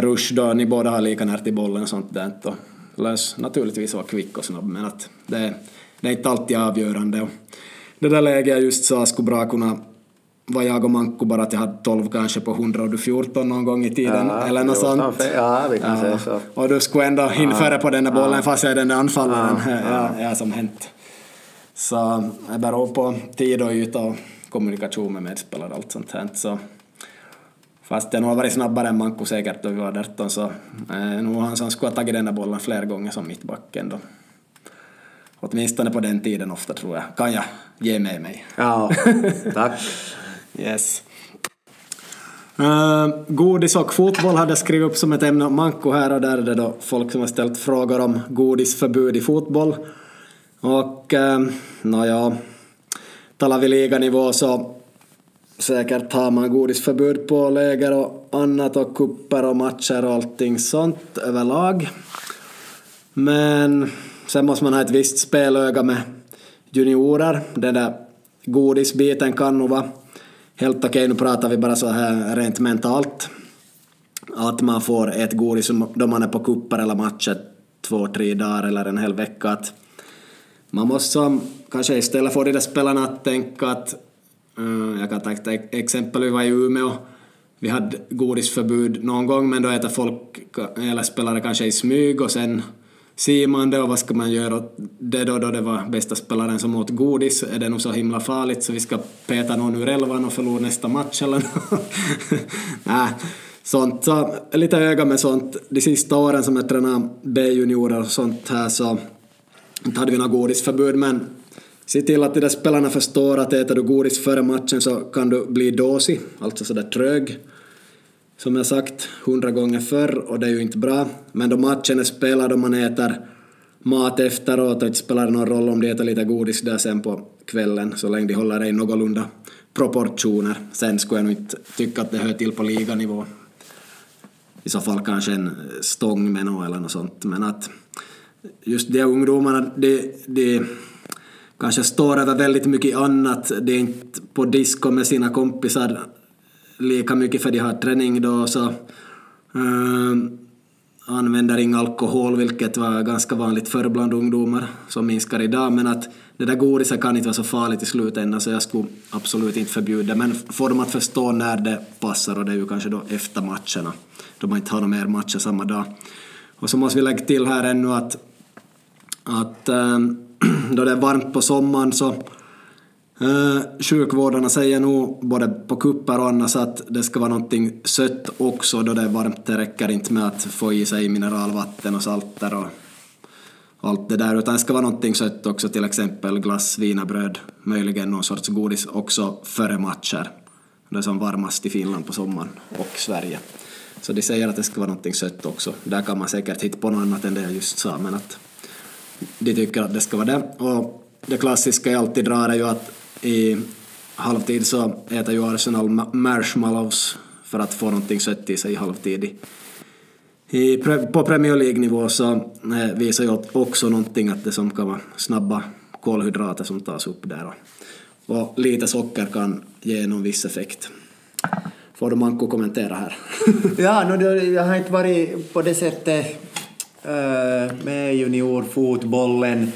rush då ni båda har lika nära till bollen och sånt där. Och lös naturligtvis vara kvick och snabb men att det, det är inte alltid avgörande. Och det där läget jag just sa skulle bra kunna var jag och Manko bara att jag hade 12 kanske på 100 och du 14 någon gång i tiden ja, eller något sånt. Ja, vi kan ja. säga så. Och du skulle ändå hinna före på den där bollen ja. fast jag är den där anfallaren. Ja, ja. Ja, som hänt. Så det beror på tid och yta och kommunikation med medspelare och allt sånt här. Så Fast jag nog har varit snabbare än Manko säkert då vi var 18 så eh, nog han som skulle ha tagit den där bollen fler gånger som mittbacken då. Åtminstone på den tiden ofta tror jag. Kan jag ge med mig. Ja, tack. Yes. Uh, godis och fotboll hade jag skrivit upp som ett ämne. Manko här och där är det då folk som har ställt frågor om godisförbud i fotboll. Och uh, nåja, talar vi liganivå så säkert har man godisförbud på läger och annat och kupper och matcher och allting sånt överlag. Men sen måste man ha ett visst spelöga med juniorer. Den där godisbiten kan nog vara helt okej. Okay. Nu pratar vi bara så här rent mentalt. Att man får ett godis då man är på kupper eller matcher två, tre dagar eller en hel vecka. Att man måste som, kanske istället få de där spelarna att tänka att Eh, jag kan ta ett exempel, vi var i Umeå vi hade godisförbud någon gång men då äter folk eller spelare kanske i smyg och sen ser man det och vad ska man göra det då, då det var bästa spelaren som åt godis? Är det nog så himla farligt så vi ska peta någon ur elvan och förlora nästa match eller Nej, sånt. Så lite öga med sånt. De sista åren som jag tränade B-juniorer och sånt här så inte hade vi något godisförbud men se till att de där spelarna förstår att äter du godis före matchen så kan du bli dåsig, alltså sådär trög som jag sagt hundra gånger förr och det är ju inte bra. Men då matchen är spelad och man äter mat efteråt och det spelar det någon roll om de äter lite godis där sen på kvällen så länge de håller det i någorlunda proportioner. Sen skulle jag nog inte tycka att det hör till på liganivå. I så fall kanske en eh, stång med något eller något sånt. Men att just de ungdomarna, de, de kanske står över väldigt mycket annat. De är inte på disco med sina kompisar lika mycket för de har träning då så äh, använder ingen alkohol, vilket var ganska vanligt förr bland ungdomar, som minskar idag, men att det där godiset kan inte vara så farligt i slutändan så jag skulle absolut inte förbjuda men få dem att förstå när det passar och det är ju kanske då efter matcherna, då man inte har några mer matcher samma dag. Och så måste vi lägga till här ännu att, att äh, då det är varmt på sommaren så eh, sjukvårdarna säger nog både på kupper och annars att det ska vara någonting sött också då det är varmt. Det räcker inte med att få i sig mineralvatten och salter och allt det där utan det ska vara någonting sött också till exempel glass, wienerbröd, möjligen någon sorts godis också före matcher. Det är som varmast i Finland på sommaren och Sverige. Så de säger att det ska vara någonting sött också. Där kan man säkert hitta på något annat än det jag just sa men att de tycker att det ska vara det. Och det klassiska jag alltid drar är ju att i halvtid så äter ju Arsenal marshmallows för att få någonting sött i sig i halvtid. I, på Premier League-nivå så eh, visar ju också någonting att det som kan vara snabba kolhydrater som tas upp där. Och lite socker kan ge någon viss effekt. Får du Manko kommentera här? ja, no, jag har inte varit på det sättet Äh, med juniorfotbollen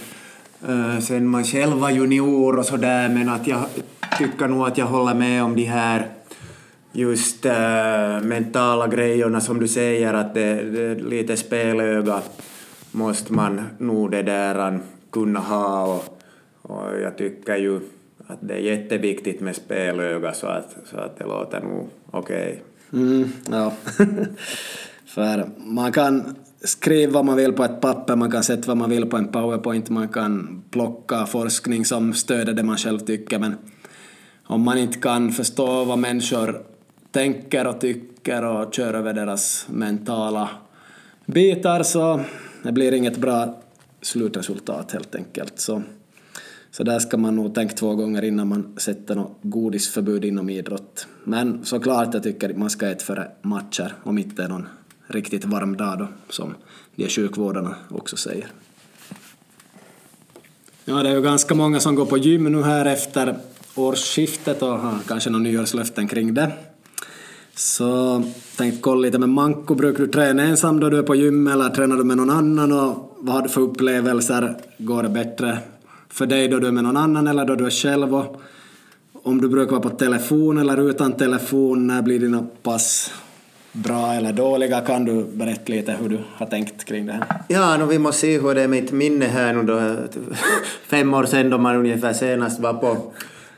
äh, sen man själv var junior och sådär, men att jag tycker nog att jag håller med om de här just äh, mentala grejerna som du säger, att det, det lite spelöga måste man nog det där kunna ha och, och jag tycker ju att det är jätteviktigt med spelöga så att, så att det låter nog okej. Okay. Mm, ja. För man kan skriva vad man vill på ett papper, man kan sätta vad man vill på en powerpoint, man kan plocka forskning som stöder det man själv tycker, men om man inte kan förstå vad människor tänker och tycker och kör över deras mentala bitar så det blir inget bra slutresultat helt enkelt. Så, så där ska man nog tänka två gånger innan man sätter något godisförbud inom idrott. Men såklart, jag tycker man ska äta före matcher om inte är någon riktigt varm dag då, som de sjukvårdarna också säger. Ja, det är ju ganska många som går på gym nu här efter årsskiftet och har kanske några nyårslöften kring det. Så tänkte kolla lite med Manko, brukar du träna ensam då du är på gym eller tränar du med någon annan och vad har du för upplevelser? Går det bättre för dig då du är med någon annan eller då du är själv? Och om du brukar vara på telefon eller utan telefon, när blir dina pass? Bra eller dåliga? Kan du berätta lite hur du har tänkt kring det här? Ja, nu, vi måste se hur det är mitt minne här nu då, fem år sedan då man ungefär senast var på,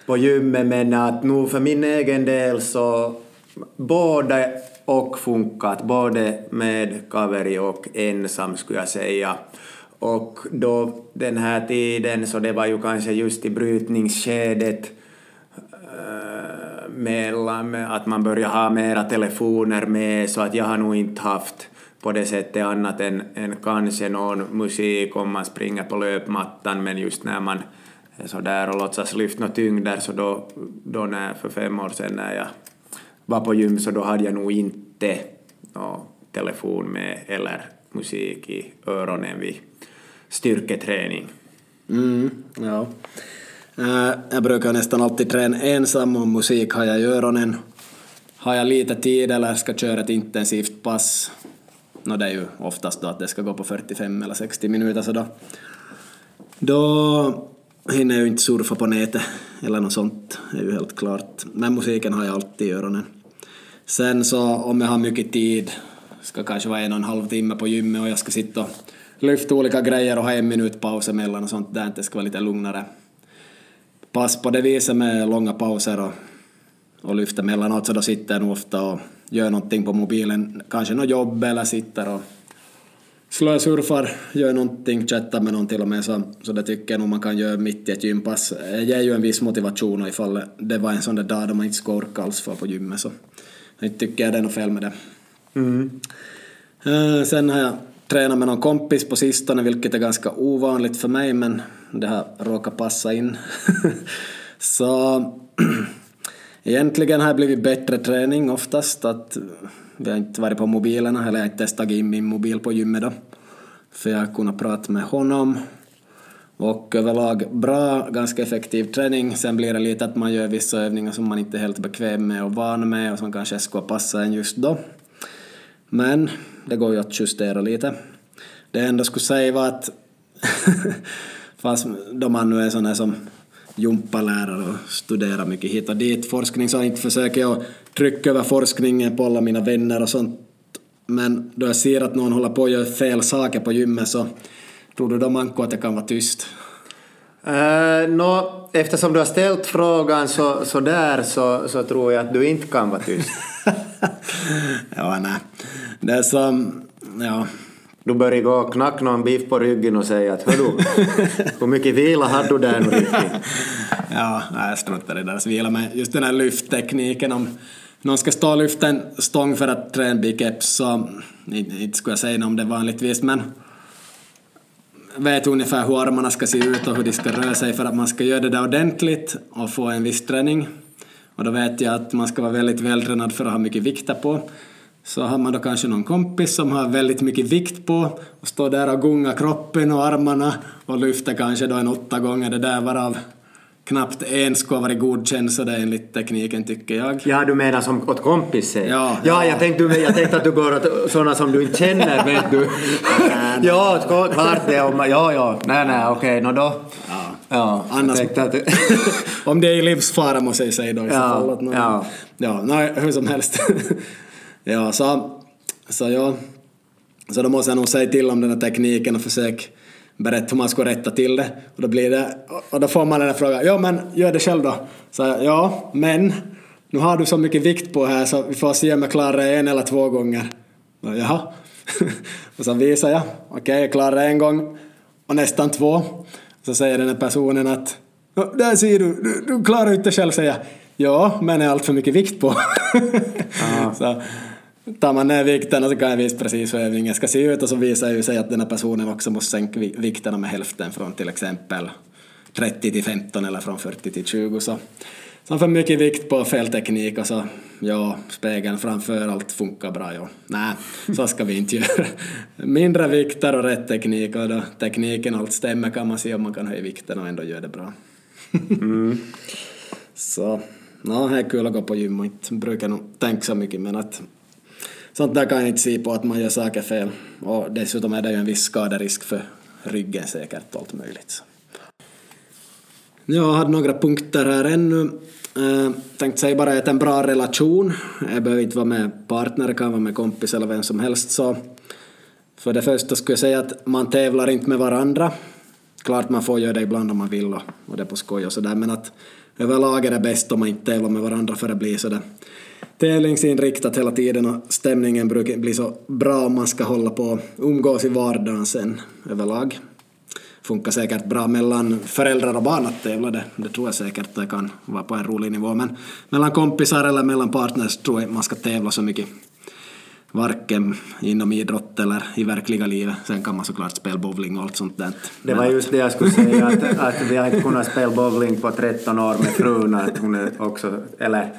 på gymmet, men att nu för min egen del så både och funkat, både med kaveri och ensam skulle jag säga. Och då den här tiden, så det var ju kanske just i brytningsskedet eh, mellan att man börjar ha mera telefoner med så att jag har nog inte haft på det sättet annat än, än kanske någon musik om man springer på löpmattan men just när man är så där och låtsas lyfta något tyngder så då, då när, för fem år sedan när jag var på gym så då hade jag nog inte no, telefon med eller musik i öronen vid styrketräning. Mm, ja. Eh, jag brukar nästan alltid träna ensam och musik har jag i öronen. Har jag lite tid eller ska köra ett intensivt pass, no, det är ju oftast då att det ska gå på 45 eller 60 minuter så då, då hinner jag ju inte surfa på nätet eller något sånt, det är ju helt klart. Men musiken har jag alltid i öronen. Sen så om jag har mycket tid, ska kanske vara en och en halv timme på gymmet och jag ska sitta och lyfta olika grejer och ha en minut paus emellan och sånt där, det ska vara lite lugnare pass på det viset med långa pauser och, och lyfta mellanåt så då sitter jag nog ofta och gör någonting på mobilen, kanske något jobb eller sitter och slösurfar, gör någonting, chattar med någon till och med så, så det tycker jag nog man kan göra mitt i ett gympass. Det ger ju en viss motivation och ifall det var en sån där dag då man inte ska orka alls för på gymmet så inte tycker jag det är något fel med det. Mm. Uh, sen har jag tränat med någon kompis på sistone vilket är ganska ovanligt för mig men det har råkat passa in. så egentligen har det blivit bättre träning oftast att vi har inte varit på mobilerna, eller jag har inte ens tagit in min mobil på gymmet då. För jag har kunnat prata med honom. Och överlag bra, ganska effektiv träning. Sen blir det lite att man gör vissa övningar som man inte är helt bekväm med och van med och som kanske skulle passa en just då. Men det går ju att justera lite. Det enda skulle säga var att fast då man nu är sån här som gympalärare och studerar mycket hit och dit forskning så inte försöker jag trycka över forskningen på alla mina vänner och sånt. Men då jag ser att någon håller på att göra fel saker på gymmet så tror du då Manko att jag kan vara tyst? Eh, uh, no, eftersom du har ställt frågan så, så där så, så tror jag att du inte kan vara tyst ja, nej. Det är som, ja, du börjar gå och knacka någon biff på ryggen och säga att hördu, hur mycket vila hade du där nu riktigt? ja, jag struntar i deras vila, men just den här lyfttekniken om någon ska stå och lyfta en stång för att träna biceps så inte skulle jag säga om det vanligtvis, men vet ungefär hur armarna ska se ut och hur de ska röra sig för att man ska göra det där ordentligt och få en viss träning. Och då vet jag att man ska vara väldigt vältränad för att ha mycket vikter på så har man då kanske någon kompis som har väldigt mycket vikt på och står där och gungar kroppen och armarna och lyfter kanske då en åtta gånger det där varav knappt en skulle ha varit godkänd så det är enligt tekniken tycker jag. Ja, du menar som åt kompisar? Ja. Ja, jag tänkte, jag tänkte att du går åt sådana som du inte känner, vet du. ja, klart det. Om, ja, ja. Nej, nej, okej, okay, no då. Ja. Ja, Annars, att... om det är livsfara måste jag säga då i så fall. ja. ja, nej, hur som helst. Ja, så, så ja. Så då måste jag nog säga till om den här tekniken och försöka berätta hur man ska rätta till det. Och då blir det, och då får man den här frågan, ja men gör det själv då. Så ja, men nu har du så mycket vikt på här så vi får se om jag klarar det en eller två gånger. Och, jaha. och så visar jag, okej okay, jag klarar en gång och nästan två. Så säger den här personen att där ser du, du, du klarar inte själv säga ja, men är allt för mycket vikt på. så, tar man ner vikterna så kan jag visa precis hur övningen ska se ut och så visar ju sig att den här personen också måste sänka vikterna med hälften från till exempel 30 till 15 eller från 40 till 20 så så för mycket vikt på fel teknik och så ja, spegeln framför allt funkar bra ja. Nej, så ska vi inte göra. Mindre vikter och rätt teknik och då tekniken allt stämmer kan man se om man kan höja vikten och ändå göra det bra. Mm. så, ja, det är kul att gå på gym och inte brukar nog tänka så mycket men att sånt där kan jag inte se på att man gör saker fel. Och dessutom är det ju en viss skaderisk för ryggen säkert och allt möjligt. Jag hade några punkter här ännu. Uh, tänkte säga bara att en bra relation. Jag behöver inte vara med partner, kan vara med kompis eller vem som helst. Så för det första skulle jag säga att man tävlar inte med varandra. Klart man får göra det ibland om man vill och, och det är på skoj och sådär men att överlag är det bäst om man inte tävlar med varandra för det blir sådär tävlingsinriktat hela tiden och stämningen brukar bli så bra om man ska hålla på och umgås i vardagen sen överlag funkar säkert bra mellan föräldrar och barn att tävla, det, det tror jag säkert det kan vara på en rolig nivå. Men mellan kompisar eller mellan partners tror jag man ska tävla så mycket varken inom idrott eller i verkliga livet. Sen kan man såklart spela bowling och allt sånt där. Det var just det jag skulle säga, att, att vi har inte kunnat spela bowling på 13 år med frun, att hon är också, eller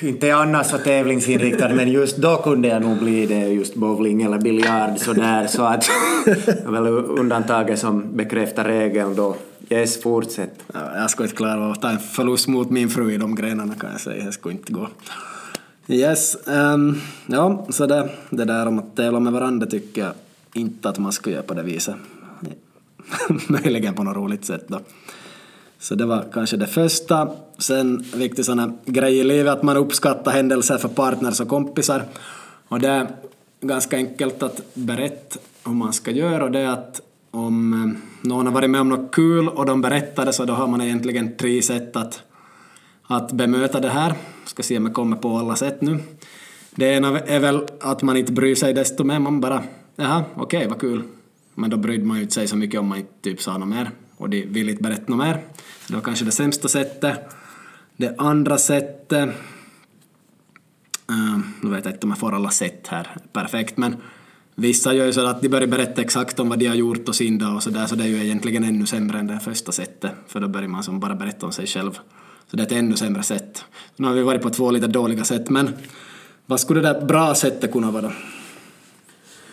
inte annars så tävlingsinriktad, men just då kunde jag nog bli det, just bowling eller biljard sådär, så att det väl undantaget som bekräftar regeln då. Yes, fortsätt. Ja, jag skulle inte klara av att ta en förlust mot min fru i de grenarna kan jag säga, det skulle inte gå. Yes, um, ja, så det, det där om att tävla med varandra tycker jag inte att man ska göra på det viset. Möjligen på något roligt sätt då. Så det var kanske det första. Sen viktig sån grej i livet att man uppskattar händelser för partners och kompisar. Och det är ganska enkelt att berätta hur man ska göra och det är att om eh, någon har varit med om något kul och de berättar det så då har man egentligen tre sätt att, att bemöta det här. Ska se om jag kommer på alla sätt nu. Det ena är väl att man inte bryr sig desto mer, man bara jaha, okej, okay, vad kul. Men då brydde man ju inte sig så mycket om man inte typ sa något mer och de vill inte berätta något mer. Det var kanske det sämsta sättet. Det andra sättet... Uh, nu vet jag inte om jag får alla sätt här perfekt, men vissa gör ju så att de börjar berätta exakt om vad de har gjort och sin dag och så där, så det är ju egentligen ännu sämre än det första sättet, för då börjar man som bara berätta om sig själv. Så det är ett ännu sämre sätt. Nu har vi varit på två lite dåliga sätt, men vad skulle det där bra sättet kunna vara? då?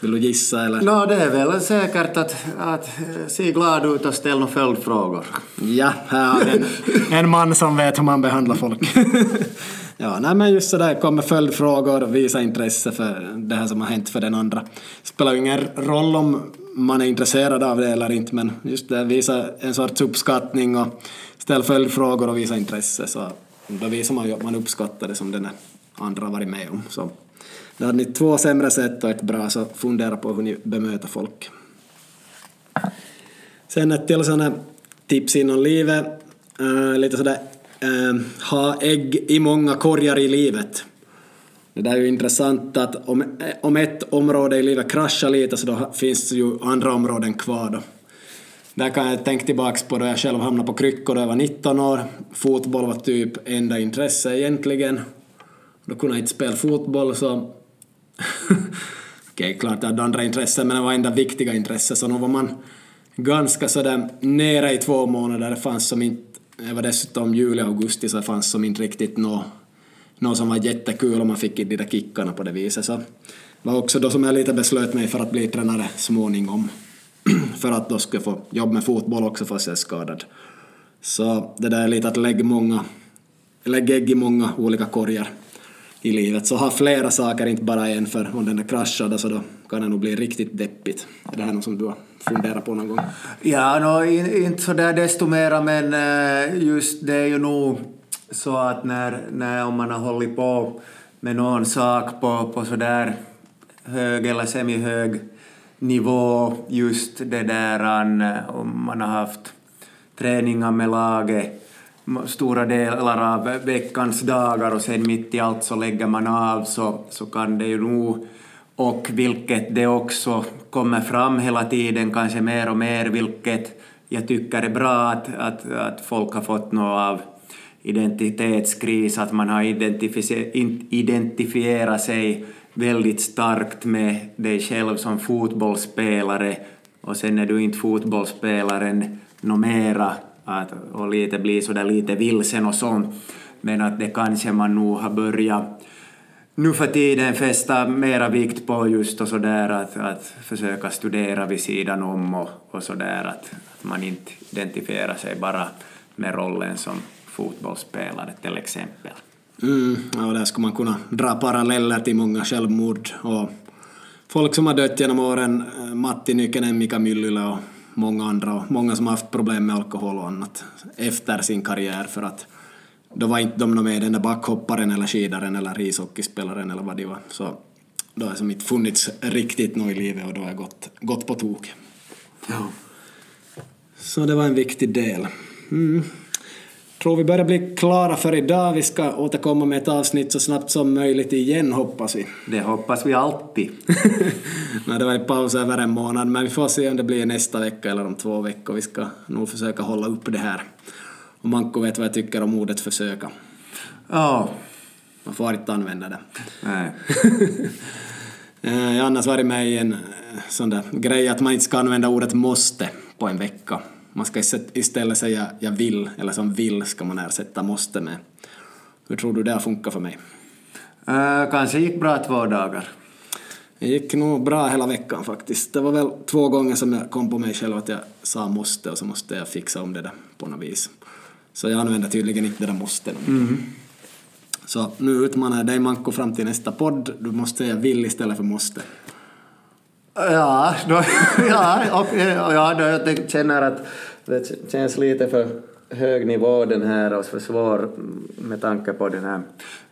Vill du gissa eller? No, det är väl säkert att, att se glad ut och ställa några följdfrågor. Ja, här en, en man som vet hur man behandlar folk. ja, nej men just sådär, kommer följdfrågor, visa intresse för det här som har hänt för den andra. Spelar ju ingen roll om man är intresserad av det eller inte, men just det, visa en sorts uppskattning och ställa följdfrågor och visa intresse, så då visar man ju att man uppskattar det som den andra har varit med om. Så då hade ni två sämre sätt och ett bra, så fundera på hur ni bemöter folk. Sen ett till sådana tips inom livet, uh, lite sådär uh, ha ägg i många korgar i livet. Det där är ju intressant att om, eh, om ett område i livet kraschar lite så då finns det ju andra områden kvar då. Där kan jag tänka tillbaks på då jag själv hamnade på kryckor då jag var 19 år. Fotboll var typ enda intresse egentligen. Då kunde jag inte spela fotboll så Okej, okay, klart jag hade andra intressen, men det var enda viktiga intressen, så nu var man ganska sådär nere i två månader. Det fanns som inte, det var dessutom juli, augusti, så det fanns som inte riktigt något, något som var jättekul och man fick de där kickarna på det viset. Så det var också då som jag lite beslöt mig för att bli tränare småningom. för att då skulle få jobb med fotboll också fast jag är skadad. Så det där är lite att lägga många, lägga ägg i många olika korgar i livet. Så ha flera saker, inte bara en, för om den är kraschad så då kan det nog bli riktigt deppigt. Är det här något som du har funderat på någon gång? Ja, no, inte sådär desto mera, men eh, just det är ju nog så att när, när om man har hållit på med någon sak på, på sådär hög eller semihög nivå, just det där eh, om man har haft träningar med laget stora delar av veckans dagar och sen mitt i allt så lägger man av så, så kan det ju nog, och vilket det också kommer fram hela tiden, kanske mer och mer, vilket jag tycker är bra att, att, att folk har fått något av identitetskris, att man har identifierat sig väldigt starkt med dig själv som fotbollsspelare. Och sen är du inte fotbollsspelaren något mera att, och lite bli sådär lite vilsen och sånt. Men att det kanske man nog har börjat nu för tiden fästa mera vikt på just och sådär att, att försöka studera vid sidan om och, och sådär att, att man inte identifierar sig bara med rollen som fotbollsspelare till exempel. Mm, och där skulle man kunna dra paralleller till många självmord och folk som har dött genom åren, Matti Nykänen, Mika Myllylä och många andra och många som har haft problem med alkohol och annat efter sin karriär för att då var inte de med den där backhopparen eller skidaren eller ishockeyspelaren eller vad det var. Så då har det som inte funnits riktigt något i livet och då har jag gått, gått på tok. Ja. Så det var en viktig del. Mm. Tror vi börjar bli klara för idag. Vi ska återkomma med ett avsnitt så snabbt som möjligt igen hoppas vi. Det hoppas vi alltid. Nej, det var en paus över en månad men vi får se om det blir nästa vecka eller om två veckor. Vi ska nog försöka hålla upp det här. Och Manko vet vad jag tycker om ordet försöka. Ja. Man får inte använda det. Nej. Eh, Jag har annars varit med i en eh, sån där grej att man inte ska använda ordet måste på en vecka. Man ska istället- säga jag vill, eller som vill ska man ersätta måste med. Hur tror du det har funkat för mig? Eh, kanske gick bra två dagar. Det gick nog bra hela veckan faktiskt. Det var väl två gånger som jag kom på mig själv att jag sa måste och så måste jag fixa om det där på något vis. Så jag använder tydligen inte det där måste. Så nu utmanar jag dig Manko fram till nästa podd. Du måste säga vill istället för måste. Ja, då, ja, och, ja då jag känner att det känns lite för hög nivå den här och för svår med tanke på den här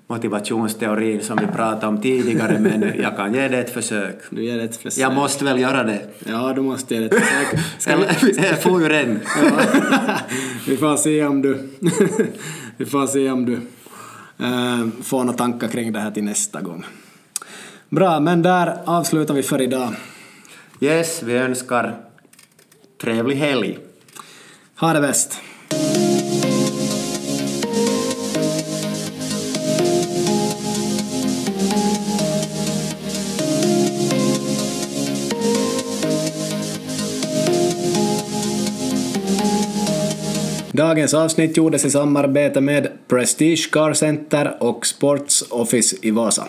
motivationsteorin som vi pratade om tidigare men jag kan ge det ett försök. Du ger det ett försök. Jag måste väl göra det. Ja, du måste ge det ett försök. Ska vi... Jag får ju den. Ja. vi får se om du... vi får se om du eh, får några tankar kring det här till nästa gång. Bra, men där avslutar vi för idag. Yes, vi önskar trevlig helg. Ha det bäst! Dagens avsnitt gjordes i samarbete med Prestige Car Center och Sports Office i Vasa.